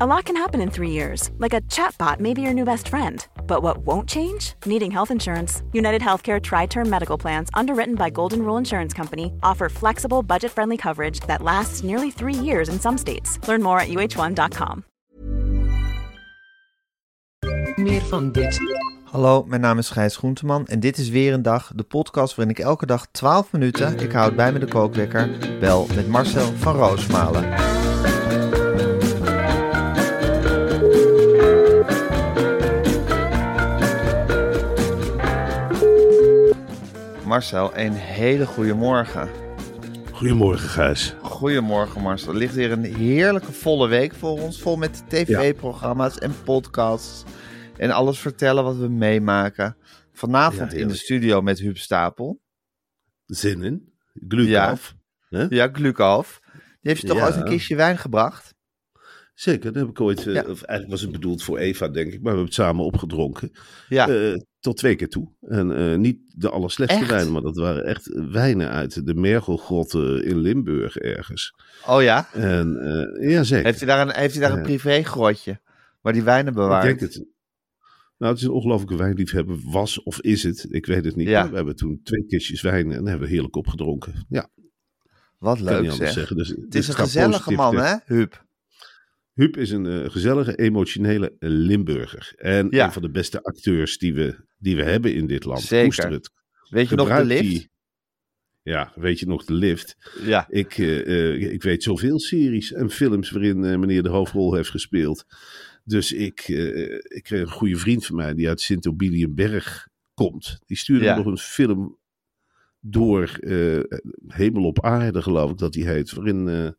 A lot can happen in three years, like a chatbot may be your new best friend. But what won't change? Needing health insurance. United Healthcare Tri Term Medical Plans, underwritten by Golden Rule Insurance Company, offer flexible, budget friendly coverage that lasts nearly three years in some states. Learn more at uh1.com. Meer van dit. Hallo, mijn naam is Gijs Groenteman en dit is weer een dag, de podcast waarin ik elke dag 12 minuten, ik houd bij me de kookwekker, bel met Marcel van Roosmalen. Marcel, een hele goede morgen. Goedemorgen, Gijs. Goedemorgen Marcel. Er ligt weer een heerlijke volle week voor ons, vol met tv-programma's en podcasts en alles vertellen wat we meemaken. Vanavond Ja, in de studio met Huub Stapel. Zin in? Gluten Ja. Ja. Die heeft je toch ooit een kistje wijn gebracht? Zeker, dat heb ik ooit, eh, Ja. of eigenlijk was het bedoeld voor Eva, denk ik, maar we hebben het samen opgedronken. Ja. Eh, tot twee keer toe. En eh, niet de allerslechtste Echt? wijnen, maar dat waren echt wijnen uit de Mergelgrotten in Limburg ergens. oh ja? En eh, ja, zeker. Heeft hij daar een, heeft hij daar een privégrotje waar die wijnen ik bewaart? denk het. Nou, het is een ongelofelijke wijnliefhebber. Was of is het? Ik weet het niet. Ja. We hebben toen twee kistjes wijn en hebben we heerlijk opgedronken. Ja, Wat leuk zeg. zeggen. Dus, Het is een gezellige man, hè, Huub? Huub is een eh, gezellige, emotionele Limburger. En Ja. een van de beste acteurs die we, die we hebben in dit land. Zeker. Het. Weet je nog de lift? die- Ja, weet je nog de lift? Ja. Ik, eh, eh, ik weet zoveel series en films waarin eh, meneer de hoofdrol heeft gespeeld. Dus ik, eh, ik kreeg een goede vriend van mij die uit Sint-Obilienberg komt. Die stuurde Ja. nog een film door eh, Hemel op Aarde, geloof ik dat die heet. Waarin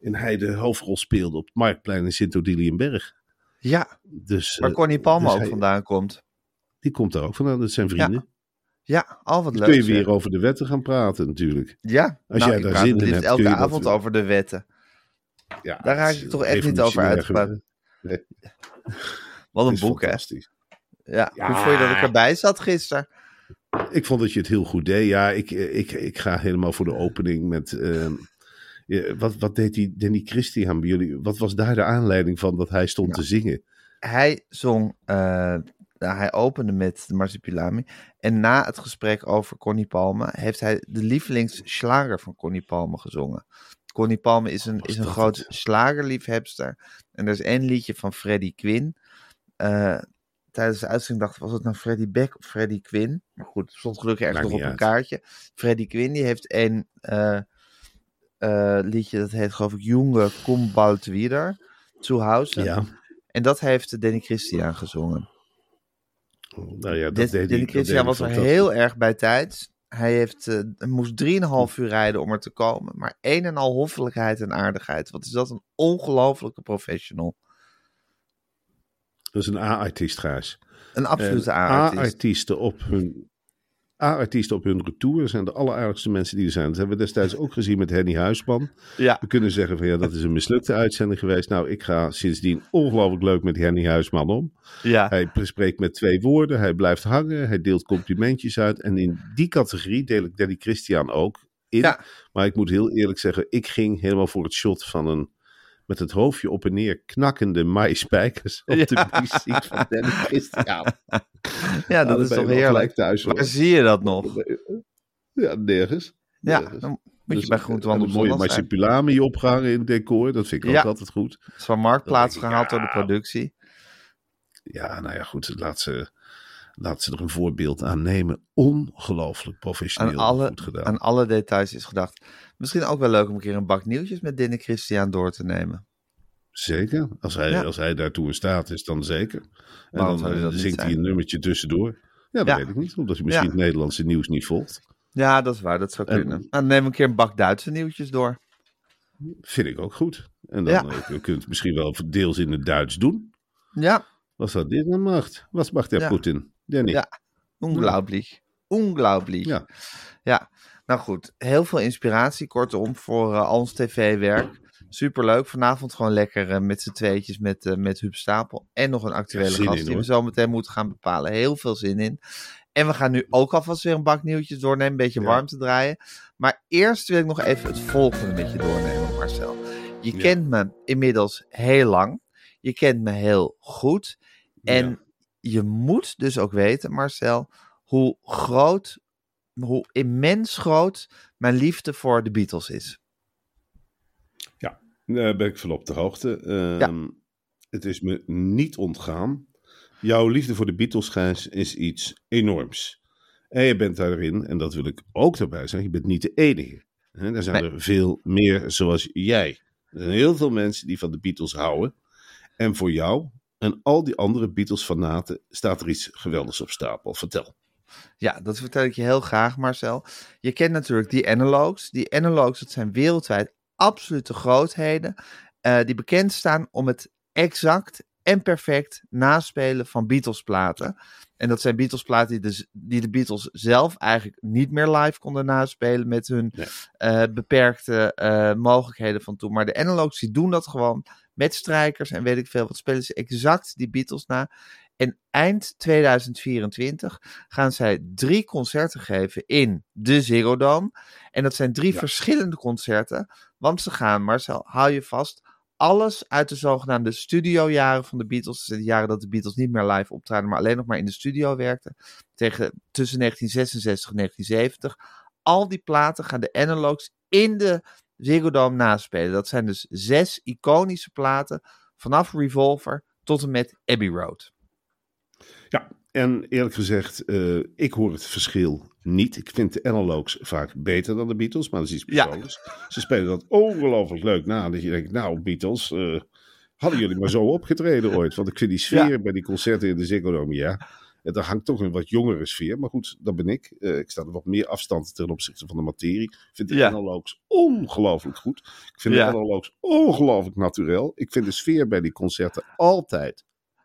eh, in hij de hoofdrol speelde op het Marktplein in Sint-Odiliënberg. Ja, Dus, waar eh, Connie Palme dus ook hij- vandaan komt. Die komt daar ook vandaan, dat zijn vrienden. Ja, al wat leuk. kun je weer over de wetten gaan praten natuurlijk. Ja, Als nou, jij daar zin in hebt, elke dat avond over de wetten. Ja, Daar raak ik toch echt niet over uitgepraat. Nee, Wat een boek, hè? Ja. Ja. Hoe vond je dat ik erbij zat gisteren? Ik vond dat je het heel goed deed. Ja, ik, ik, ik ga helemaal voor de opening met... ehm, ja, wat, wat deed die Danny Christian bij jullie? Wat was daar de aanleiding van dat hij stond te zingen? Hij zong, eh, nou, hij opende met de Marsupilami. En na het gesprek over Connie Palme heeft hij de lievelingsslager van Connie Palme gezongen. Connie Palme is een, is een groot slagerliefhebster. En er is één liedje van Freddie Quinn. Eh, tijdens de uitzending dacht ik, was het nou Freddie Beck of Freddie Quinn? Maar goed, het stond gelukkig ergens nog op een kaartje. Freddie Quinn die heeft een eh, liedje, dat heet geloof ik Junge Kom bald wieder. Zu Hause. Ja. En dat heeft Danny Christian gezongen. Nou ja, dat deed Danny Christian was er heel erg bij tijd. Hij heeft, hij moest 3,5 uur rijden om er te komen. Maar een en al hoffelijkheid en aardigheid. Wat is dat een ongelofelijke professional. Dat is een A-artiest, Gijs. Een absolute A-artiest. A-artiesten op hun... A-artiesten op hun retour zijn de alleraardigste mensen die er zijn. Dat hebben we destijds ook gezien met Henny Huisman. Ja, We kunnen zeggen van ja, dat is een mislukte uitzending geweest. Nou, ik ga sindsdien ongelooflijk leuk met Henny Huisman om. ja. Hij spreekt met twee woorden, hij blijft hangen, hij deelt complimentjes uit. En in die categorie deel ik Danny Christian ook in. Ja. Maar ik moet heel eerlijk zeggen, ik ging helemaal voor het shot van een met het hoofdje op en neer knakkende maïspijkers op de muziek van Danny Christian. ja, dat is toch heerlijk. gelijk thuis. Waar zie je dat nog? Ja, nergens. Ja, Nergens. dan moet Dus, je bij Groentewandel Een mooie marsupilami opgehangen in het decor, dat vind ik Ja. ook altijd goed. Het is van Marktplaats gehaald door de productie. Ja, nou ja, goed. Laat ze, laat ze er een voorbeeld aan nemen. Ongelooflijk professioneel Aan alle, goed gedaan. aan alle details is gedacht. Misschien ook wel leuk om een keer een bak nieuwtjes met Danny Christian door te nemen. Zeker. Als hij, Ja. als hij daartoe in staat is, dan zeker. En Waarom dan eh, zingt hij een nummertje tussendoor. Ja, dat Ja. weet ik niet. Omdat hij misschien Ja. het Nederlandse nieuws niet volgt. Ja, dat is waar. Dat zou En- kunnen. Nou, dan neem een keer een bak Duitse nieuwtjes door. Vind ik ook goed. En dan Ja. eh, kun je het misschien wel deels in het Duits doen. Ja, Was dat dit een macht? Was macht der Ja. Poetin? Danny. Ja. Unglaublich. Unglaublich. Ja. Ja, nou goed. Heel veel inspiratie, kortom, voor al ons tv-werk. Superleuk. Vanavond gewoon lekker eh, met z'n tweetjes met, eh met Huub Stapel. En nog een actuele Ja, gast in, die we zo meteen moeten gaan bepalen. Heel veel zin in. En we gaan nu ook alvast weer een bak nieuwtjes doornemen. Een beetje Ja. warm te draaien. Maar eerst wil ik nog even het volgende met je doornemen, Marcel. Je Ja. kent me inmiddels heel lang. Je kent me heel goed. En. Je moet dus ook weten, Marcel, hoe groot, hoe immens groot mijn liefde voor de Beatles is. Daar ben ik van op de hoogte. Ehm, Het is me niet ontgaan. Jouw liefde voor de Beatles, Gijs, is iets enorms. En je bent daarin, en dat wil ik ook erbij zeggen, je bent niet de enige. Er zijn Nee. er veel meer zoals jij. Er zijn heel veel mensen die van de Beatles houden. En voor jou en al die andere Beatles-fanaten staat er iets geweldigs op stapel. Vertel. Ja, dat vertel ik je heel graag, Marcel. Je kent natuurlijk die analogs. Die analogs, dat zijn wereldwijd absolute grootheden. eh, die bekend staan om het exact en perfect naspelen van Beatles-platen. En dat zijn Beatles-platen die, dus, die de Beatles zelf eigenlijk niet meer live konden naspelen met hun Nee. eh, beperkte eh, mogelijkheden van toen. Maar de analogs die doen dat gewoon met strijkers en weet ik veel wat spelen ze exact die Beatles na. En eind 2024 gaan zij drie concerten geven in de Ziggo Dome. En dat zijn drie Ja. verschillende concerten. Want ze gaan, Marcel, hou je vast, alles uit de zogenaamde studiojaren van de Beatles. Zijn de jaren dat de Beatles niet meer live optraden, maar alleen nog maar in de studio werkten. Tegen, tussen 1966 en 1970. Al die platen gaan de analogs in de Ziggo Dome naspelen. Dat zijn dus zes iconische platen vanaf Revolver tot en met Abbey Road. Ja, en eerlijk gezegd, eh, ik hoor het verschil niet. Ik vind de analogs vaak beter dan de Beatles, maar dat is iets Ja. persoonlijks. Ze spelen dat ongelooflijk leuk na. Dat je denkt, nou Beatles, eh, hadden jullie maar zo opgetreden ooit? Want ik vind die sfeer Ja. bij die concerten in de Ziggo Dome, ja. En daar hangt toch een wat jongere sfeer. Maar goed, dat ben ik. Eh, ik sta er wat meer afstand ten opzichte van de materie. Ik vind de Ja. analogs ongelooflijk goed. Ik vind Ja. de analogs ongelooflijk naturel. Ik vind de sfeer bij die concerten altijd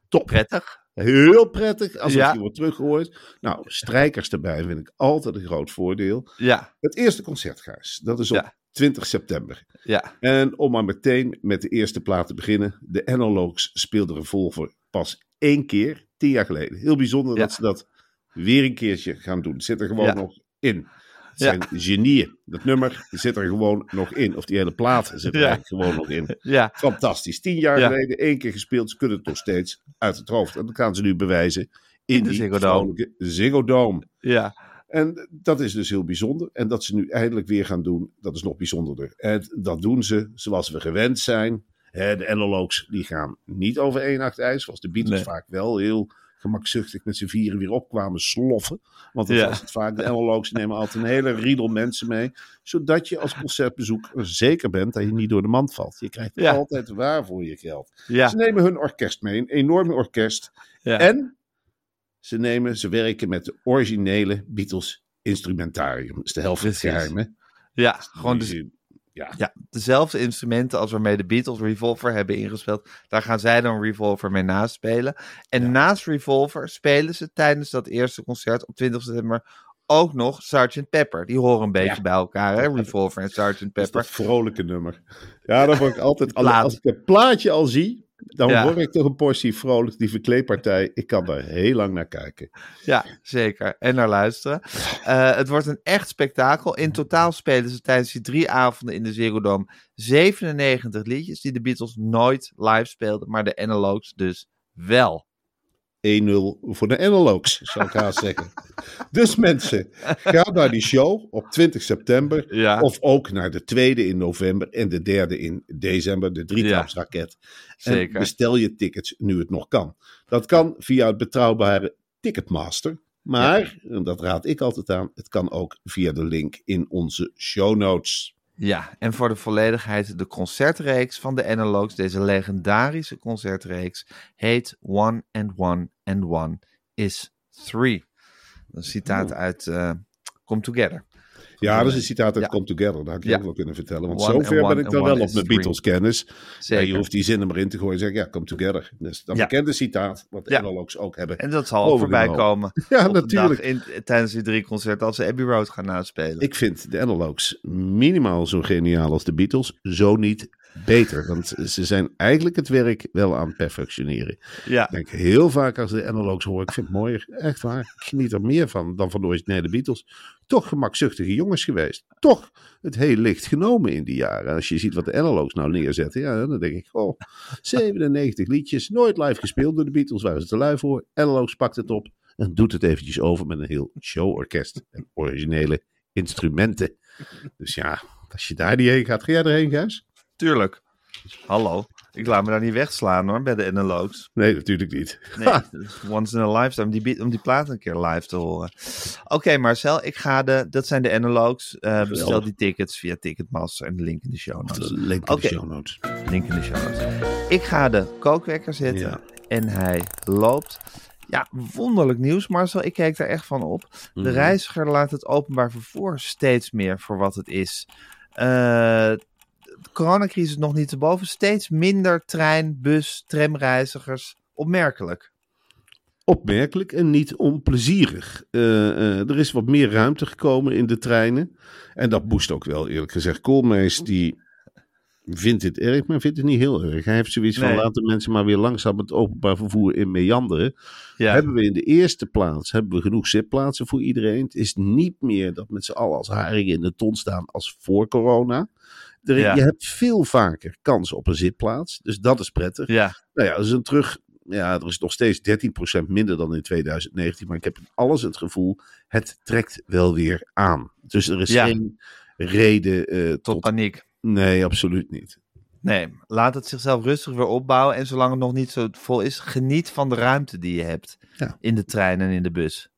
top. Prettig. Heel prettig als Ja. het je wordt teruggehoord. Nou, strijkers erbij vind ik altijd een groot voordeel. Ja, Het eerste concert, Gijs, dat is op Ja. 20 september. ja, En om maar meteen met de eerste plaat te beginnen. De Analogs speelden Revolver pas één keer, tien jaar geleden. Heel bijzonder Ja. dat ze dat weer een keertje gaan doen. Zit er gewoon Ja. nog in. Het zijn genieën. Dat nummer zit er gewoon nog in. Of die hele plaat zit er eigenlijk gewoon nog in. ja, Fantastisch. Tien jaar Ja. geleden, één keer gespeeld. Ze kunnen het nog steeds uit het hoofd. En dat gaan ze nu bewijzen in, In de die Ziggo Dome. Ziggo Dome. ja. En dat is dus heel bijzonder. En dat ze nu eindelijk weer gaan doen, dat is nog bijzonderder. En dat doen ze zoals we gewend zijn. Hè, de analogs die gaan niet over één nacht ijs, zoals de Beatles Nee. vaak wel heel gemakzuchtig met z'n vieren weer opkwamen sloffen. Want dat Ja. was het vaak. De analogs nemen altijd een hele riedel mensen mee. Zodat je als concertbezoeker zeker bent dat je niet door de mand valt. Je krijgt Ja. altijd waar voor je geld. ja, Ze nemen hun orkest mee, een enorm orkest. En ze nemen, ze werken met de originele Beatles instrumentarium. Dat is de helft van het geheim, hè? ja, gewoon dus, ja. ja, dezelfde instrumenten als waarmee de Beatles Revolver hebben ingespeeld. Daar gaan zij dan Revolver mee naspelen. En naast Revolver spelen ze tijdens dat eerste concert op 20 september ook nog Sgt. Pepper. Die horen een beetje Ja. bij elkaar, hè? Revolver en Sgt. Dat is Pepper. dat vrolijke nummer. Ja, dan word ik altijd... Als ik het plaatje al zie, dan Ja. word ik toch een portie vrolijk. Die verkleedpartij, ik kan daar heel lang naar kijken. Ja, zeker. En naar luisteren. Eh, het wordt een echt spektakel. In totaal spelen ze tijdens die drie avonden in de Ziggo Dome 97 liedjes die de Beatles nooit live speelden, maar de analogs dus wel. 1-0 voor de analogs, zou ik haast zeggen. Dus mensen, ga naar die show op 20 september. Ja, Of ook naar de tweede in november en de derde in december, de drietrapsraket. En zeker. bestel je tickets nu het nog kan. Dat kan via het betrouwbare Ticketmaster. Maar, en dat raad ik altijd aan, het kan ook via de link in onze show notes. Ja, en voor de volledigheid, de concertreeks van de Analogs, deze legendarische concertreeks, heet One and One and One is Three. Een citaat uit eh, Come Together. Ja, dat is een citaat uit. Come Together. Dat had ik je ook wel kunnen vertellen. Want One zover one ben ik dan wel op mijn. Beatles-kennis. Zeker. je hoeft die zin er maar in te gooien en zeggen, ja, Come Together. Dus dat bekende citaat, wat de Ja. analogs ook hebben. En dat zal ook voorbij komen. Ja, natuurlijk. in, tijdens die drie concerten als ze Abbey Road gaan naspelen. Ik vind de analogs minimaal zo geniaal als de Beatles, zo niet beter. Want ze zijn eigenlijk het werk wel aan het perfectioneren. ja. Ik denk heel vaak als de analogs hoor, ik vind het mooier. Echt waar. Ik geniet er meer van dan van de originele Beatles. Toch gemakzuchtige jongens geweest. Toch het heel licht genomen in die jaren. En als je ziet wat de analogs nou neerzetten, ja, dan denk ik, oh, 97 liedjes, nooit live gespeeld door de Beatles, waren ze te lui voor. Analogs pakt het op en doet het eventjes over met een heel showorkest en originele instrumenten. Dus ja, als je daar niet heen gaat, ga jij erheen, Gijs? Tuurlijk. Hallo. Ik laat me daar niet wegslaan hoor, bij de analogs. Nee, natuurlijk niet. Nee, once in a lifetime die, beat- om die plaat een keer live te horen. Oké Marcel, ik ga de, dat zijn de analogs. Eh bestel die tickets via Ticketmaster en de link in de show notes. Link in de show notes. Link in de show notes. Ik ga de kookwekker zetten Ja. en hij loopt. Ja, wonderlijk nieuws Marcel. Ik keek daar echt van op. De Mhm. reiziger laat het openbaar vervoer steeds meer voor wat het is. Eh, de coronacrisis nog niet te boven. Steeds minder trein, bus, tramreizigers. Opmerkelijk. opmerkelijk en niet onplezierig. Eh, eh, er is wat meer ruimte gekomen in de treinen. En dat boost ook wel, eerlijk gezegd. Koolmees die vindt dit erg, maar vindt het niet heel erg. Hij heeft zoiets van, laten mensen maar weer langzaam het openbaar vervoer in meanderen. Ja, Hebben we in de eerste plaats hebben we genoeg zitplaatsen voor iedereen. Het is niet meer dat met z'n allen als haringen in de ton staan als voor corona. Er, Ja. Je hebt veel vaker kans op een zitplaats, dus dat is prettig. ja, Nou ja, dat is een terug. Ja, er is nog steeds 13% minder dan in 2019. Maar ik heb alles het gevoel, het trekt wel weer aan. Dus er is Ja. geen reden eh, tot tot... paniek. Nee, absoluut niet. Nee, laat het zichzelf rustig weer opbouwen. En zolang het nog niet zo vol is, geniet van de ruimte die je hebt. Ja. In de trein en in de bus.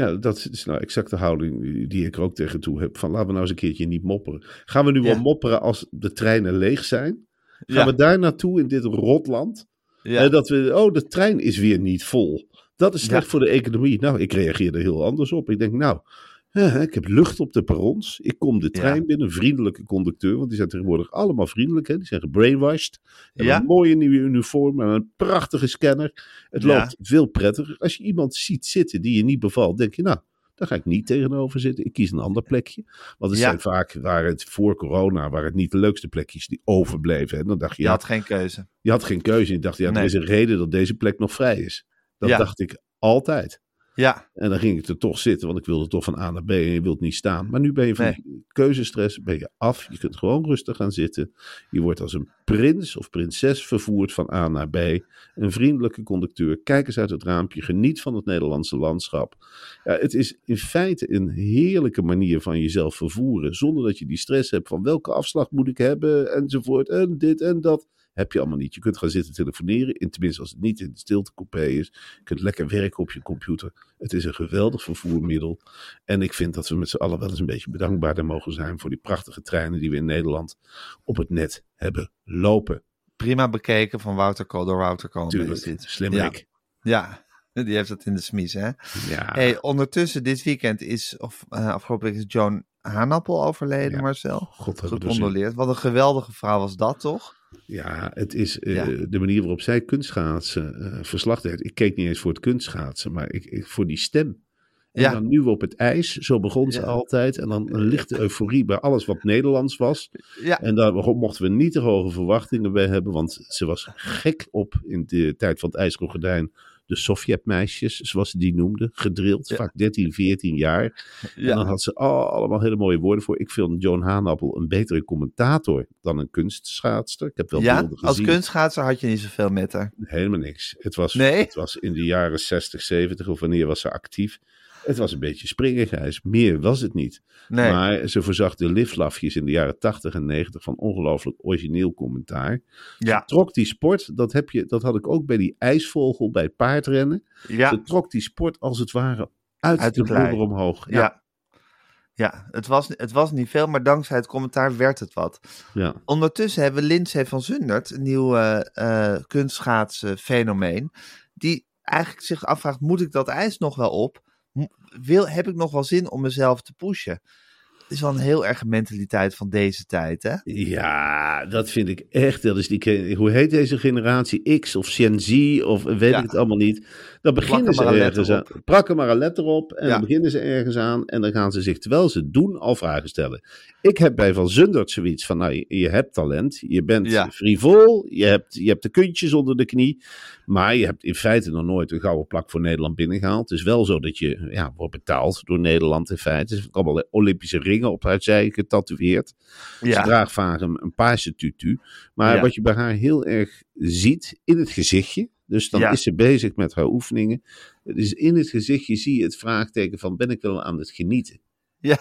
Ja, dat is nou exact de houding die ik er ook tegen toe heb. Van laten we nou eens een keertje niet mopperen. Gaan we nu Ja. wel mopperen als de treinen leeg zijn? Gaan Ja. we daar naartoe in dit rotland? Ja. Eh, dat we, oh, de trein is weer niet vol. Dat is slecht voor de economie. Nou, ik reageer er heel anders op. Ik denk, nou, ik heb lucht op de perrons. Ik kom de trein Ja. binnen, een vriendelijke conducteur. Want die zijn tegenwoordig allemaal vriendelijk. Hè? Die zijn gebrainwashed. Ja. een mooie nieuwe uniform en een prachtige scanner. Het Ja. loopt veel prettiger. Als je iemand ziet zitten die je niet bevalt, denk je, nou, daar ga ik niet tegenover zitten. Ik kies een ander plekje. Want het zijn vaak, waren het voor corona, waren het niet de leukste plekjes die overbleven. En dan dacht je, Je had geen keuze. je had geen keuze. Je dacht, ja, er Nee. is een reden dat deze plek nog vrij is. Dat dacht ik altijd. Ja, En dan ging ik er toch zitten, want ik wilde toch van A naar B en je wilt niet staan. Maar nu ben je van Nee. keuzestress ben je af. Je kunt gewoon rustig gaan zitten. Je wordt als een prins of prinses vervoerd van A naar B. Een vriendelijke conducteur. Kijk eens uit het raampje. Geniet van het Nederlandse landschap. Ja, het is in feite een heerlijke manier van jezelf vervoeren. Zonder dat je die stress hebt van welke afslag moet ik hebben enzovoort. En dit en dat. Heb je allemaal niet. Je kunt gaan zitten telefoneren. In, tenminste, als het niet in de stiltecoupé is. Je kunt lekker werken op je computer. Het is een geweldig vervoermiddel. En ik vind dat we met z'n allen wel eens een beetje bedankbaarder mogen zijn voor die prachtige treinen die we in Nederland op het net hebben lopen. prima bekeken van Wouter Kool door Wouter Kool. Tuurlijk, slim Ja. ik. Ja, die heeft het in de smies, hè? Ja, Hey, ondertussen, dit weekend is, of uh, afgelopen week is Joan Haanappel overleden, Ja. Marcel. God er. Gecondoleerd. Wat een geweldige vrouw was dat, toch? Ja, het is eh, Ja. de manier waarop zij kunstschaatsen eh verslag deed. Ik keek niet eens voor het kunstschaatsen, maar ik, ik- voor die stem. En Ja. dan nu op het ijs, zo begon ze Ja. altijd. En dan een lichte euforie bij alles wat Nederlands was. Ja, En daar mochten we niet te hoge verwachtingen bij hebben, want ze was gek op in de tijd van het IJzeren Gordijn. De Sovjetmeisjes, zoals ze die noemden, gedrild, Ja. vaak 13, 14 jaar. En dan had ze oh, allemaal hele mooie woorden voor. Ik vind Joan Haanappel een betere commentator dan een kunstschaatster. Ik heb wel ja? beelden als gezien. kunstschaatser had je niet zoveel met haar. Helemaal niks. Het was, Nee? het was in de jaren 60, 70 of wanneer was ze actief. Het was een beetje springigheid. Meer was het niet. Nee. Maar ze voorzag de liflafjes in de jaren 80 en 90 van ongelooflijk origineel commentaar. ja, Trok die sport, dat, heb je, dat had ik ook bij die ijsvogel, bij paardrennen. ja, Ze trok die sport als het ware uit, Uit de de omhoog. ja. Ja, ja. het, was, het was niet veel, maar dankzij het commentaar werd het wat. ja. Ondertussen hebben we Lindsay van Zundert, een nieuw eh eh, kunstschaatsenfenomeen, die eigenlijk zich afvraagt, moet ik dat ijs nog wel op? Wil, heb ik nog wel zin om mezelf te pushen? is wel een heel erg mentaliteit van deze tijd, hè? Ja, dat vind ik echt. Dat is die, hoe heet deze generatie? X of Gen Z of weet Ja. ik het allemaal niet. Dan beginnen ze maar een ergens aan. letter Prakken maar een letter op en Ja. dan beginnen ze ergens aan. En dan gaan ze zich, terwijl ze het doen, al vragen stellen. Ik heb bij Van Zundert zoiets van, nou, je, je hebt talent. Je bent Ja. frivol. Je hebt, je hebt de kuntjes onder de knie. Maar je hebt in feite nog nooit een gouden plak voor Nederland binnengehaald. Het is wel zo dat je ja, wordt betaald door Nederland in feite. Er zijn allemaal Olympische ringen op haar zij getatoeëerd. Ze draagt vaak een, een paarse tutu. Maar wat je bij haar heel erg ziet in het gezichtje. Dus dan Ja. is ze bezig met haar oefeningen. Dus in het gezichtje zie je het vraagteken van ben ik wel aan het genieten? Ja.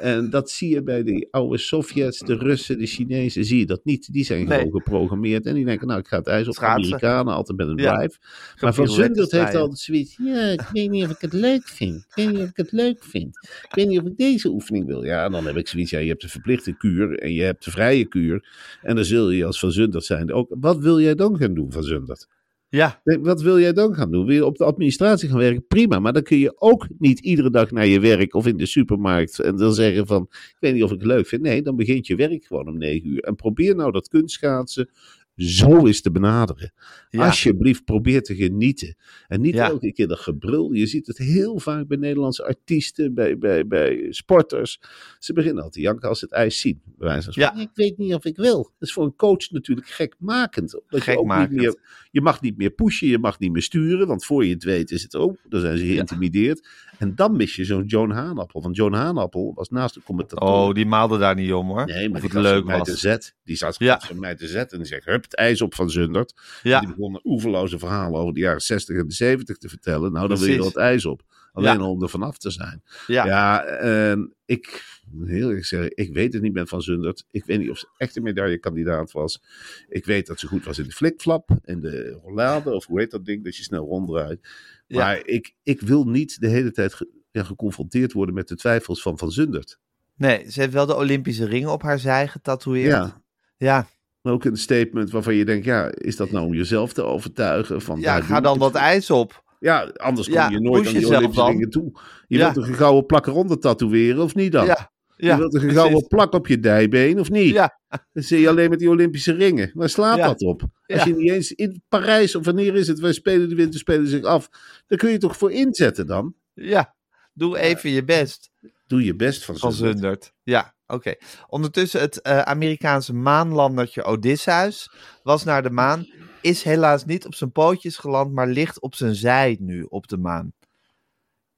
En dat zie je bij de oude Sovjets, de Russen, de Chinezen, zie je dat niet. Die zijn Nee. gewoon geprogrammeerd. En die denken, nou ik ga het ijs op. Schaatsen. Amerikanen altijd met een Ja. drive. Maar Van Zundert heeft altijd zoiets. Ja, ik weet niet of ik het leuk vind. Ik weet niet of ik het leuk vind. Ik weet niet of ik deze oefening wil. Ja, dan heb ik zoiets. Ja, je hebt de verplichte kuur en je hebt de vrije kuur. En dan zul je als Van Zundert zijn ook. Wat wil jij dan gaan doen, Van Zundert? Ja, Nee, Wat wil jij dan gaan doen? Wil je op de administratie gaan werken? Prima, maar dan kun je ook niet iedere dag naar je werk of in de supermarkt en dan zeggen van, ik weet niet of ik het leuk vind. Nee, dan begint je werk gewoon om negen uur. En probeer nou dat kunstschaatsen zo eens te benaderen. Ja. Alsjeblieft, probeer te genieten. En niet Ja. elke keer dat gebrul. Je ziet het heel vaak bij Nederlandse artiesten, bij, bij, bij sporters. Ze beginnen al te janken als ze het ijs zien. Bij wijze van Ja. spreken. Ik weet niet of ik wil. Dat is voor een coach natuurlijk gekmakend. Omdat je ook niet Gekmakend. meer je mag niet meer pushen, je mag niet meer sturen. Want voor je het weet is het ook. Dan zijn ze geïntimideerd. En dan mis je zo'n Joan Haanappel. Want Joan Haanappel was naast de commentator. Oh, die maalde daar niet om hoor. Nee, maar of die het leuk van mij was. te zet. Die zat Ja. mij te zetten. En die zegt, hup, het ijs op van Zundert. En Ja, die begon oeverloze verhalen over de jaren 60 en de 70 te vertellen. Nou, dan wil je er het ijs op. Alleen Ja. om er vanaf te zijn. ja. Ja, en ik, heel eerlijk zeggen, ik weet het niet met Van Zundert. Ik weet niet of ze echt een medaillekandidaat was. Ik weet dat ze goed was in de flikflap, in de rollade, of hoe heet dat ding, dat je snel ronddraait. Ja. Maar ik, ik wil niet de hele tijd ge- ja, geconfronteerd worden met de twijfels van Van Zundert. Nee, ze heeft wel de Olympische ringen op haar zij getatoeëerd. Ja, ja. Maar ook een statement waarvan je denkt, ja, is dat nou om jezelf te overtuigen? Van, Ja, daar ga dan het ijs op. Ja, anders kom Ja, je nooit aan die jezelf Olympische dan. dingen toe. Je Ja. wilt toch een gouden plak eronder tatoeëren, of niet dan? Ja, je wilt een precies. gouden plak op je dijbeen, of niet? Ja, Dan zie je alleen met die Olympische ringen. Waar slaat Ja. dat op? Als Ja. je niet eens in Parijs, of wanneer is het, wij spelen de winterspelen zich af. Dan kun je toch voor inzetten dan? ja. Doe even je best. Doe je best van, Van. Zundert. Ja, oké. Ondertussen het eh, Amerikaanse maanlandertje Odysseus was naar de maan. Is helaas niet op zijn pootjes geland, maar ligt op zijn zij nu op de maan.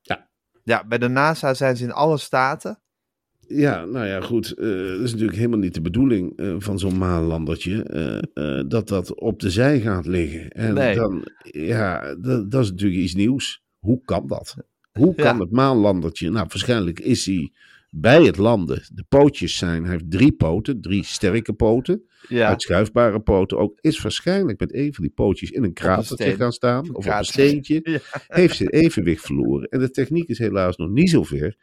Ja. Ja, bij de NASA zijn ze in alle staten. Ja, nou ja, goed. eh, dat is natuurlijk helemaal niet de bedoeling eh, van zo'n maanlandertje. eh, eh, dat dat op de zij gaat liggen. En Nee. dan, ja, dat, dat is natuurlijk iets nieuws. Hoe kan dat? Hoe kan Ja. het maanlandertje? Nou, waarschijnlijk is hij bij het landen. De pootjes zijn, hij heeft drie poten, drie sterke poten. Ja, Uitschuifbare poten ook. Is waarschijnlijk met een van die pootjes in een kratertje gaan staan. Of op een steentje. Ja. Heeft zijn evenwicht verloren. En de techniek is helaas nog niet zover.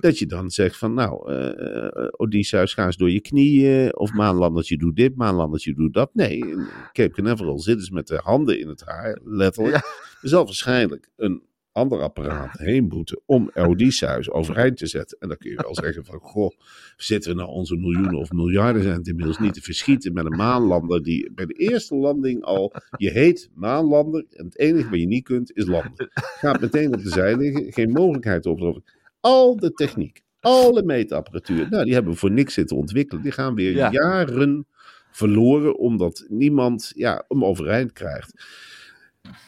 Dat je dan zegt van nou, eh, Odysseus ga eens door je knieën. Of maanlandertje doe dit, maanlandertje doe dat. Nee, in Cape Canaveral zitten ze met de handen in het haar. Letterlijk. Er zal waarschijnlijk een ander apparaat heen moeten om Odysseus overeind te zetten. En dan kun je wel zeggen van, goh, zitten we nou onze miljoenen of miljarden zijn het inmiddels niet te verschieten met een maanlander die bij de eerste landing al, je heet maanlander en het enige wat je niet kunt is landen. Gaat meteen op de zij liggen, geen mogelijkheid op. Al de techniek, alle meetapparatuur, nou die hebben we voor niks zitten ontwikkelen. Die gaan weer Ja. jaren verloren omdat niemand ja, hem overeind krijgt.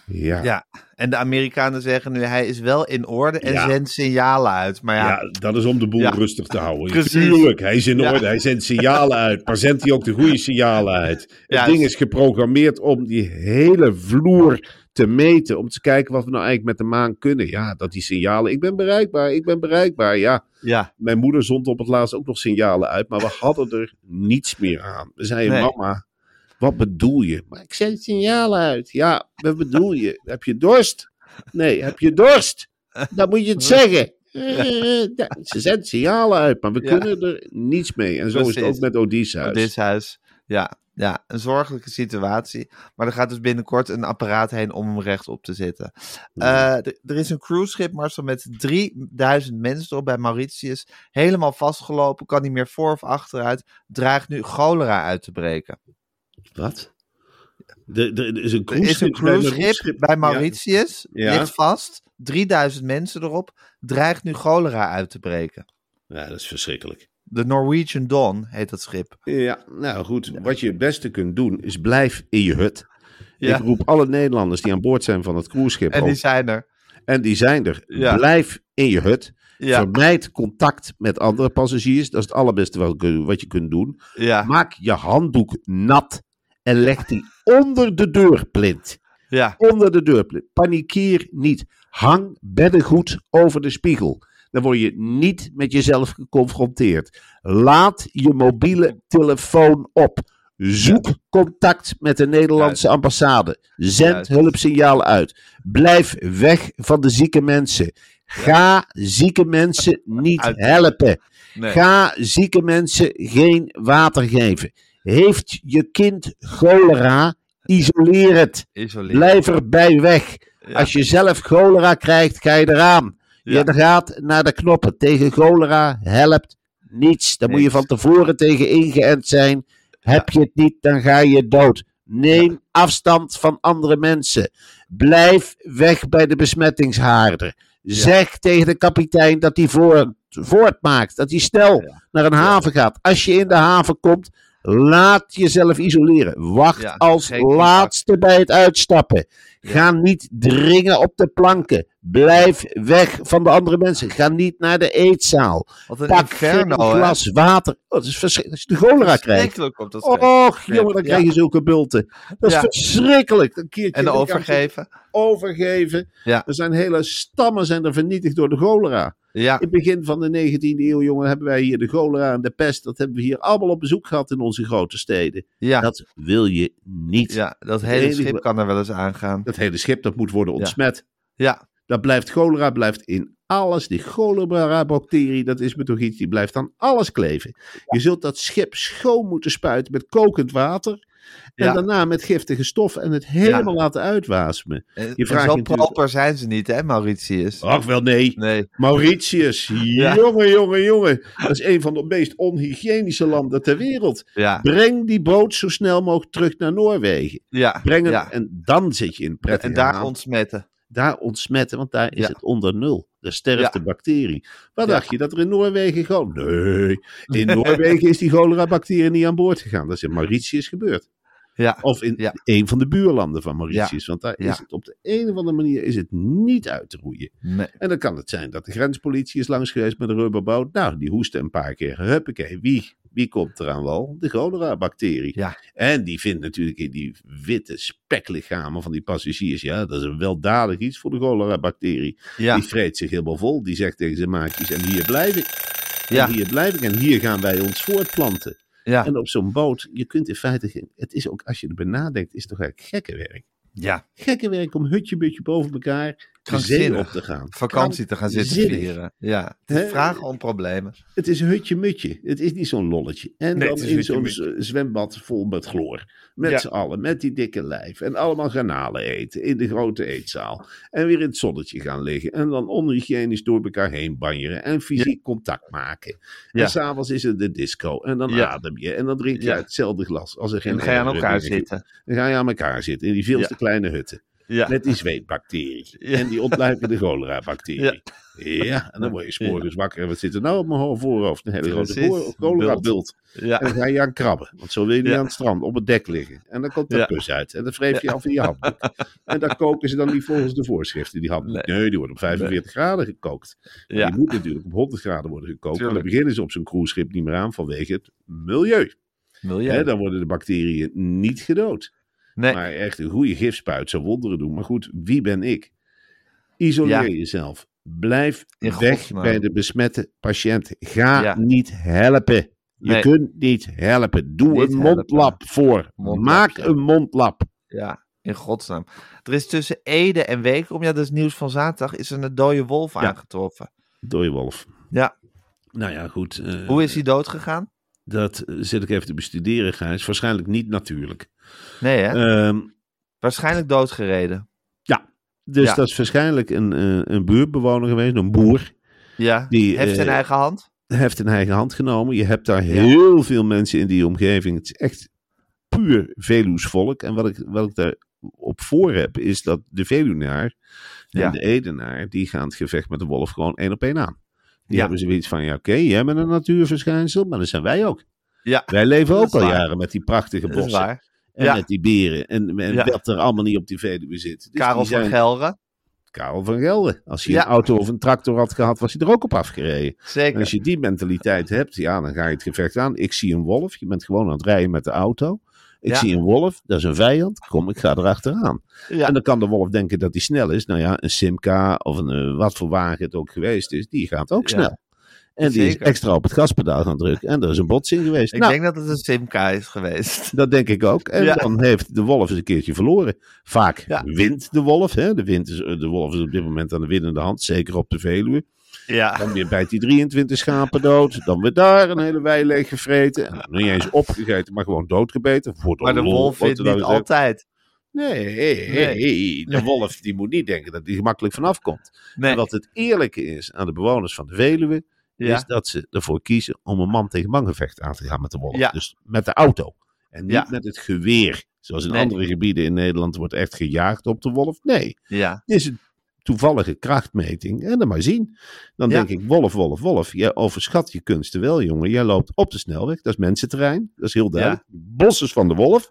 Ja, Ja, en de Amerikanen zeggen nu hij is wel in orde en Ja. zendt signalen uit. Maar ja, Ja, dat is om de boel Ja. rustig te houden. Precies. Tuurlijk, hij is in orde. Hij zendt signalen uit. Maar zendt hij ook de goede signalen uit? Het ding is geprogrammeerd om die hele vloer te meten. Om te kijken wat we nou eigenlijk met de maan kunnen. Ja, dat die signalen. Ik ben bereikbaar, ik ben bereikbaar. Ja, ja, mijn moeder zond op het laatst ook nog signalen uit. Maar we hadden er niets meer aan. We zeiden, Nee. mama, wat bedoel je? Maar ik zend signalen uit. Ja, wat bedoel je? Heb je dorst? Nee, heb je dorst? Dan moet je het zeggen. Ja, ze zendt signalen uit, maar we Ja. kunnen er niets mee. En zo is het ook met Odysseus. Odysseus. Ja, ja, een zorgelijke situatie. Maar er gaat dus binnenkort een apparaat heen om hem rechtop te zetten. Eh, er is een cruiseschip, Marcel, met 3000 mensen erop bij Mauritius. Helemaal vastgelopen, kan niet meer voor of achteruit. Dreigt nu cholera uit te breken. Wat? Er, is een is een cruiseschip bij cruiseschip Mauritius. bij Mauritius, Ja. ligt vast. 3000 mensen erop. Dreigt nu cholera uit te breken. Ja. dat is verschrikkelijk. De Norwegian Dawn heet dat schip. Ja, nou goed. Wat je het beste kunt doen, is blijf in je hut. Ja. Ik roep alle Nederlanders die aan boord zijn van het cruiseschip En op. die zijn er. En die zijn er. Ja. Blijf in je hut. Ja, Vermijd contact met andere passagiers. Dat is het allerbeste wat, je kunt doen. Maak je handdoek nat en leg die onder de deurplint. ja. Onder de deurplint. Panikeer niet. Hang beddengoed over de spiegel. Dan word je niet met jezelf geconfronteerd. Laat je mobiele telefoon op. Zoek contact met de Nederlandse ambassade. Zend Juist. hulpsignalen uit. Blijf weg van de zieke mensen. Ga zieke mensen niet helpen. Nee. Ga zieke mensen geen water geven. Heeft je kind cholera? Isoleer het. Isoleren. Blijf erbij weg. Ja. Als je zelf cholera krijgt, ga je eraan. Ja. Je gaat naar de knoppen. Tegen cholera helpt niets. Daar moet je van tevoren tegen ingeënt zijn. Heb je het niet, dan ga je dood. Neem afstand van andere mensen. Blijf weg bij de besmettingshaarden. Zeg tegen de kapitein dat hij voort, voortmaakt. Dat hij snel naar een haven gaat. Als je in de haven komt, laat jezelf isoleren. Wacht Ja, als contact. laatste bij het uitstappen. Ga niet dringen op de planken. Blijf weg van de andere mensen. Ga niet naar de eetzaal. Wat een Pak inferno, geen hè? glas water. Oh, dat is verschrikkelijk. Als je de cholera krijgt. Verschrikkelijk op dat schip. Och, jongen, dan Ja. krijg je zulke bulten. Dat is verschrikkelijk. Een keertje En overgeven. Overgeven. Er zijn hele stammen zijn er vernietigd door de cholera. Ja, In het begin van de 19e eeuw, jongen, hebben wij hier de cholera en de pest. Dat hebben we hier allemaal op bezoek gehad in onze grote steden. ja, Dat wil je niet. ja, dat hele enige- schip kan er wel eens aangaan. Dat hele schip dat moet worden ontsmet. Ja, Dat blijft cholera, blijft in alles. Die cholera-bacterie, dat is me toch iets, die blijft aan alles kleven. Je zult dat schip schoon moeten spuiten met kokend water. En Ja. daarna met giftige stof en het helemaal Ja. laten uitwasemen. en, Je vraagt zo natuurlijk- proper zijn ze niet, hè, Mauritius? Ach wel nee. Nee, Mauritius, Ja. jongen, jongen, jongen. Dat is een van de meest onhygiënische landen ter wereld. Breng die boot zo snel mogelijk terug naar Noorwegen. ja. Breng en dan zit je in prettige En daar ontsmetten. daar ontsmetten, want daar is Ja. het onder nul. Daar sterft Ja. de bacterie. Wat Ja. dacht je, dat er in Noorwegen gewoon... Nee, in Noorwegen is die cholera-bacterie niet aan boord gegaan. Dat is in Mauritius gebeurd. Ja, Of in Ja. een van de buurlanden van Mauritius. Want daar is het op de een of andere manier is het niet uit te roeien. nee. En dan kan het zijn dat de grenspolitie is langs geweest met een rubberboot. Nou, die hoesten een paar keer. Huppakee, wie, wie komt er aan wal? De cholera-bacterie. Ja. En die vindt natuurlijk in die witte speklichamen van die passagiers. Ja, dat is een weldadig iets voor de cholera-bacterie. Ja, Die vreet zich helemaal vol. Die zegt tegen zijn maatjes: En hier blijf ik. ja, En hier blijf ik. En hier gaan wij ons voortplanten. Ja, En op zo'n boot, je kunt in feite. Het is ook, als je erbij nadenkt, is het toch eigenlijk gekke werk. ja. Gekke werk om hutje-butje boven elkaar de zee op te gaan. Vakantie te gaan zitten vieren. Ja, het is Hè? vragen om problemen. Het is een hutje-mutje. Het is niet zo'n lolletje. En Nee, dan in zo'n zwembad vol met chloor. Met Ja. z'n allen, met die dikke lijf. En allemaal garnalen eten in de grote eetzaal. En weer in het zonnetje gaan liggen. En dan onhygiënisch door elkaar heen banjeren. En fysiek contact maken. Ja. En s'avonds is het de disco. En dan adem je. En dan drink je uit hetzelfde glas. Als er geen En dan ga je aan elkaar zitten. Dan ga je aan elkaar zitten. In die veel te Ja. kleine hutten. Ja, Met die zweetbacterie. Ja. En die ontluikende cholera-bacterie. Ja. en dan word je 's morgens wakker. En wat zit er nou op mijn ho- voorhoofd? Een hele grote cholera-bult. ja, En dan ga je aan krabben. Want zo wil je niet aan het strand op het dek liggen. En dan komt de pus uit. En dan wreef je af in je handdoek. En dan koken ze dan niet volgens de voorschriften. Die handdoek. Nee. Nee. die wordt op 45 graden gekookt. Maar. Die moet natuurlijk op 100 graden worden gekookt. Maar dan Tuurlijk. beginnen ze op zo'n cruiseschip niet meer aan vanwege het milieu. Dan worden de bacteriën niet gedood. Nee, Maar echt een goede gifspuit zou wonderen doen. Maar goed, wie ben ik? Isoleer Ja. jezelf. Blijf In weg godsnaam. bij de besmette patiënt. Ga Ja. niet helpen. Je Nee. kunt niet helpen. Doe Niet een helpen. mondlap voor. Maak ja. een mondlap. ja, in godsnaam. Er is tussen Ede en Wekerom, ja, dat is nieuws van zaterdag, is er een dode wolf Ja. aangetroffen. Dooie wolf. Ja, Nou ja, goed. eh, hoe is hij dood gegaan? dat eh, zit ik even te bestuderen, Gijs. Waarschijnlijk niet natuurlijk. Nee, hè? Ehm, Waarschijnlijk doodgereden. dus Ja. dat is waarschijnlijk een, eh, een buurtbewoner geweest, een boer. Ja. Die, Heeft in eh, eigen hand. heft in eigen hand genomen. Je hebt daar heel veel mensen in die omgeving. Het is echt puur Veluws volk. En wat ik, wat ik daar op voor heb, is dat de Veluwnaar en Ja. de Edenaar, die gaan het gevecht met de wolf gewoon één op één aan. Die Ja. hebben zoiets van, ja oké, jij bent een natuurverschijnsel, maar dat zijn wij ook. Ja. Wij leven ook al waar. jaren met die prachtige bossen. En Ja. met die beren. En, en Ja. wat er allemaal niet op die Veluwe zit. Dus Karel die van zijn- Gelre. Karel van Gelder. Als hij Ja. een auto of een tractor had gehad, was hij er ook op afgereden. En Zeker. als je die mentaliteit hebt, ja, dan ga je het gevecht aan. Ik zie een wolf, je bent gewoon aan het rijden met de auto. Ik Ja. zie een wolf, dat is een vijand. Kom, ik ga erachteraan. Ja. En dan kan de wolf denken dat hij snel is. Nou ja, een Simca of een, eh, wat voor wagen het ook geweest is, die gaat ook Ja. snel. En die is extra op het gaspedaal gaan drukken. En er is een botsing geweest. Ik nou, denk dat het een Simca is geweest. dat denk ik ook. En Ja. dan heeft de wolf eens een keertje verloren. Vaak Ja. wint de wolf. Hè? De, wind is, de wolf is op dit moment aan de winnende hand. Zeker op de Veluwe. Ja. Dan weer bijt die 23 schapen dood. Dan weer daar een hele wei leeg gevreten. En dan niet eens opgegeten, maar gewoon doodgebeten. Voor Maar de wolf vindt niet altijd. Nee, de wolf die moet niet denken dat hij gemakkelijk vanaf komt. Nee. En wat het eerlijke is aan de bewoners van de Veluwe, Ja. is dat ze ervoor kiezen om een man tegen man gevecht aan te gaan met de wolf. Ja. Dus met de auto. En niet Ja. met het geweer. Zoals in Nee. andere gebieden in Nederland wordt echt gejaagd op de wolf. Nee, Ja. is een toevallige krachtmeting. En dan maar zien. Dan denk ik, wolf, wolf, wolf. Jij overschat je kunsten wel, jongen. Jij loopt op de snelweg. Dat is mensenterrein. Dat is heel duidelijk. Bos is van de wolf.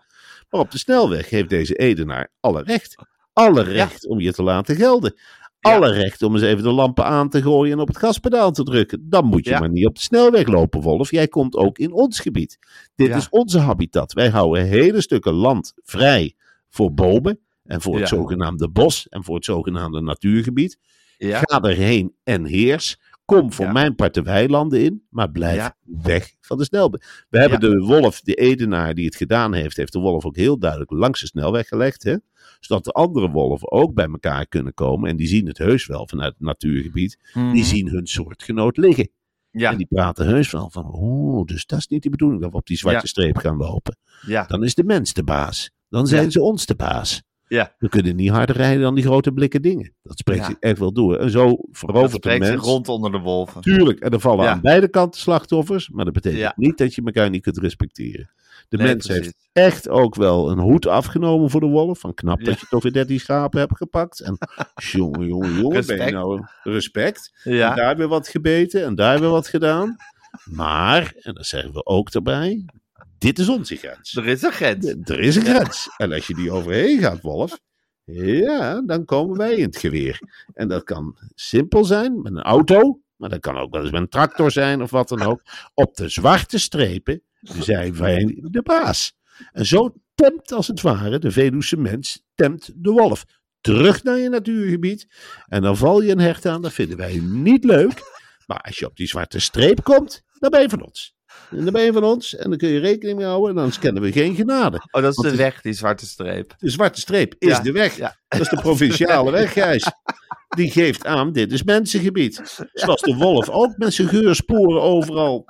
Maar op de snelweg heeft deze Edenaar alle recht. Alle recht om je te laten gelden. Alle recht om eens even de lampen aan te gooien en op het gaspedaal te drukken. Dan moet je Ja. maar niet op de snelweg lopen, Wolf. Jij komt ook in ons gebied. Dit Ja. is onze habitat. Wij houden hele stukken land vrij voor bomen en voor het Ja. zogenaamde bos en voor het zogenaamde natuurgebied. Ga erheen en heers. Kom voor Ja. mijn part de weilanden in, maar blijf Ja. weg van de snelweg. We hebben de wolf, de Edenaar die het gedaan heeft, heeft de wolf ook heel duidelijk langs de snelweg gelegd. Hè? Zodat de andere wolven ook bij elkaar kunnen komen. En die zien het heus wel vanuit het natuurgebied. Mhm. Die zien hun soortgenoot liggen. Ja. En die praten heus wel van, oh, dus dat is niet de bedoeling dat we op die zwarte streep gaan lopen. Ja. Dan is de mens de baas. Dan zijn ze ons de baas. Ja. We kunnen niet harder rijden dan die grote blikken dingen. Dat spreekt Ja. zich echt wel door. En zo verovert de mens. rond onder de wolven. Tuurlijk, en er vallen Ja. aan beide kanten slachtoffers. Maar dat betekent Ja. niet dat je elkaar niet kunt respecteren. De Nee, mens precies. heeft echt ook wel een hoed afgenomen voor de wolf. Van knap dat je toch weer 13 schapen hebt gepakt. En jongen, jongen, jongen, ben je Respect. nou respect. En daar weer wat gebeten en daar weer wat gedaan. Maar, en dat zeggen we ook erbij, dit is onze grens. Er is een grens. Er is een grens. En als je die overheen gaat, Wolf, ja, dan komen wij in het geweer. En dat kan simpel zijn met een auto, maar dat kan ook wel eens met een tractor zijn of wat dan ook. Op de zwarte strepen zijn wij de baas. En zo temt als het ware de Veluwse mens temt de wolf. Terug naar je natuurgebied. En dan val je een hert aan, dat vinden wij niet leuk. Maar als je op die zwarte streep komt, dan ben je van ons. En dan ben je van ons en dan kun je rekening mee houden en dan kennen we geen genade. Oh, dat is Want de weg, die zwarte streep. De zwarte streep is Ja, de weg. ja. Dat is de provinciale weg, Gijs. Die geeft aan, dit is mensengebied. Zoals de wolf ook met zijn geursporen overal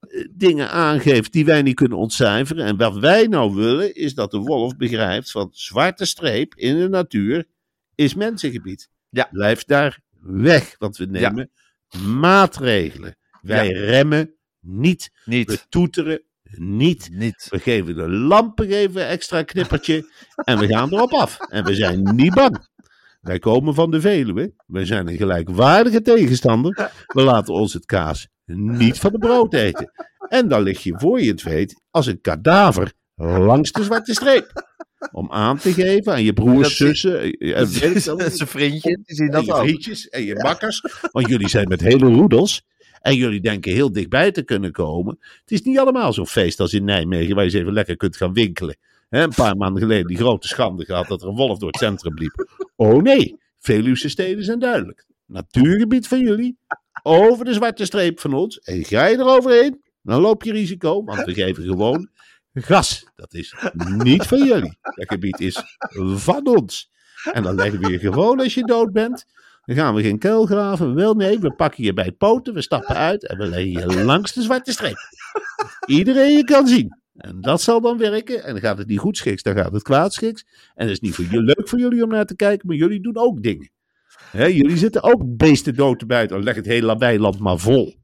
eh, dingen aangeeft die wij niet kunnen ontcijferen. En wat wij nou willen, is dat de wolf begrijpt van zwarte streep in de natuur is mensengebied. Ja. Blijf daar weg, want we nemen maatregelen. Wij Ja. remmen niet. We Niet. toeteren niet. Niet. We geven de lampen geven een extra knippertje en we gaan erop af. En we zijn niet bang. Wij komen van de Veluwe. We zijn een gelijkwaardige tegenstander. We laten ons het kaas niet van de brood eten. En dan lig je voor je het weet als een kadaver langs de zwarte streep. Om aan te geven aan je broers, zussen en Zijn die zien en ook. vriendjes en je makkers. Want jullie zijn met hele roedels. En jullie denken heel dichtbij te kunnen komen. Het is niet allemaal zo'n feest als in Nijmegen, waar je eens even lekker kunt gaan winkelen. Een paar maanden geleden die grote schande gehad dat er een wolf door het centrum liep. Oh nee, Veluwse steden zijn duidelijk. Natuurgebied van jullie, over de zwarte streep van ons. En ga je eroverheen, dan loop je risico, want we geven gewoon gas. Dat is niet van jullie. Dat gebied is van ons. En dan leggen we je gewoon als je dood bent Dan gaan we geen kuil graven. Wel, nee, we pakken je bij poten, we stappen uit en we leggen je langs de zwarte streep. Iedereen je kan zien. En dat zal dan werken. En dan gaat het niet goed schiks, dan gaat het kwaad schiks. En het is niet voor jullie, leuk voor jullie om naar te kijken, maar jullie doen ook dingen. Jullie zitten ook beesten dood te buiten. Leg het hele weiland maar vol.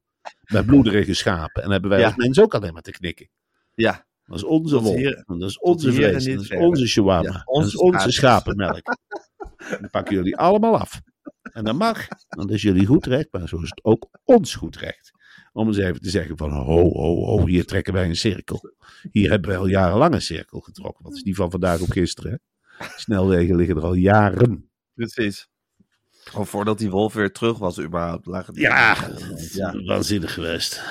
Met bloederige schapen. En hebben wij Ja. als mensen ook alleen maar te knikken. Ja, Dat is onze wol. dat is onze vlees. Dat is onze shawarma. Ja, dat onze is onze schapenmelk. Dan pakken jullie allemaal af. En dat mag. Want dat is jullie goed recht. Maar zo is het ook ons goed recht. Om eens even te zeggen van ho, ho, ho. Hier trekken wij een cirkel. Hier hebben wij al jarenlang een cirkel getrokken. Wat is die van vandaag op gisteren? Hè? Snelwegen liggen er al jaren. precies. Gewoon voordat die wolf weer terug was überhaupt. Lagen die- Ja, ja. waanzinnig geweest.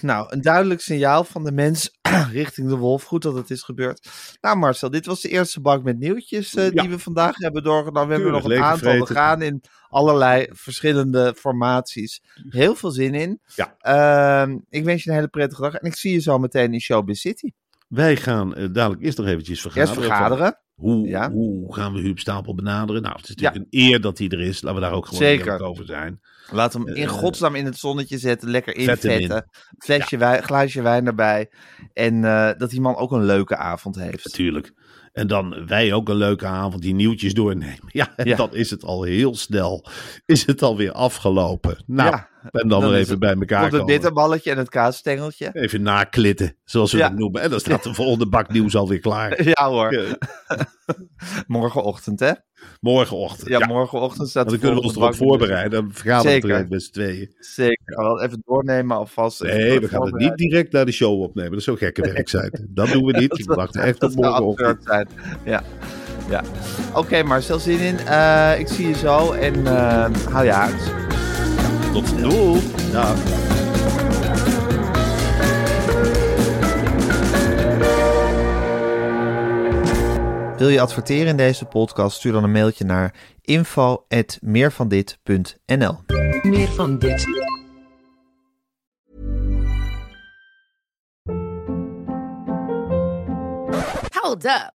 Nou, een duidelijk signaal van de mens richting de wolf. Goed dat het is gebeurd. Nou Marcel, dit was de eerste bank met nieuwtjes eh, Ja. die we vandaag hebben doorgenomen. We hebben nog een aantal. We gaan in allerlei verschillende formaties. Heel veel zin in. Ja. Ehm, ik wens je een hele prettige dag. En ik zie je zo meteen in Showbiz City. Wij gaan eh, dadelijk eerst nog eventjes vergaderen. Eerst vergaderen. Hoe, Ja. hoe gaan we Huub Stapel benaderen? Nou, het is natuurlijk een eer dat hij er is. Laten we daar ook gewoon Zeker. over zijn. Laat hem in Eh, godsnaam in het zonnetje zetten. Lekker vet hem in. invetten. Flesje wijn, glaasje wijn erbij. En eh, dat die man ook een leuke avond heeft. Natuurlijk. En dan wij ook een leuke avond die nieuwtjes doornemen. Ja, en Ja. dan is het al heel snel. Is het alweer afgelopen. Nou, Ja, en dan, weer even het- bij elkaar Komt het komen. bitterballetje en het kaasstengeltje. Even naklitten, zoals we Ja. dat noemen. En dan staat de volgende bak nieuws alweer klaar. Ja hoor. Morgenochtend hè? Morgenochtend. Ja, Ja, morgenochtend staat dan kunnen we ons erop voorbereiden. Dan vergaderen we direct met z'n tweeën. Zeker. Gaan we wel even doornemen alvast. Nee, we gaan het niet direct naar de show opnemen. Dat zou gekke werk zijn. Dat doen we niet. Ik wacht echt op morgenochtend. zijn. Ja. ja. Oké Marcel, zin in. Eh, ik zie je zo en hou je uit. Tot snel. Dag. Wil je adverteren in deze podcast? Stuur dan een mailtje naar info.meervandit.nl Meer van dit. Hold up.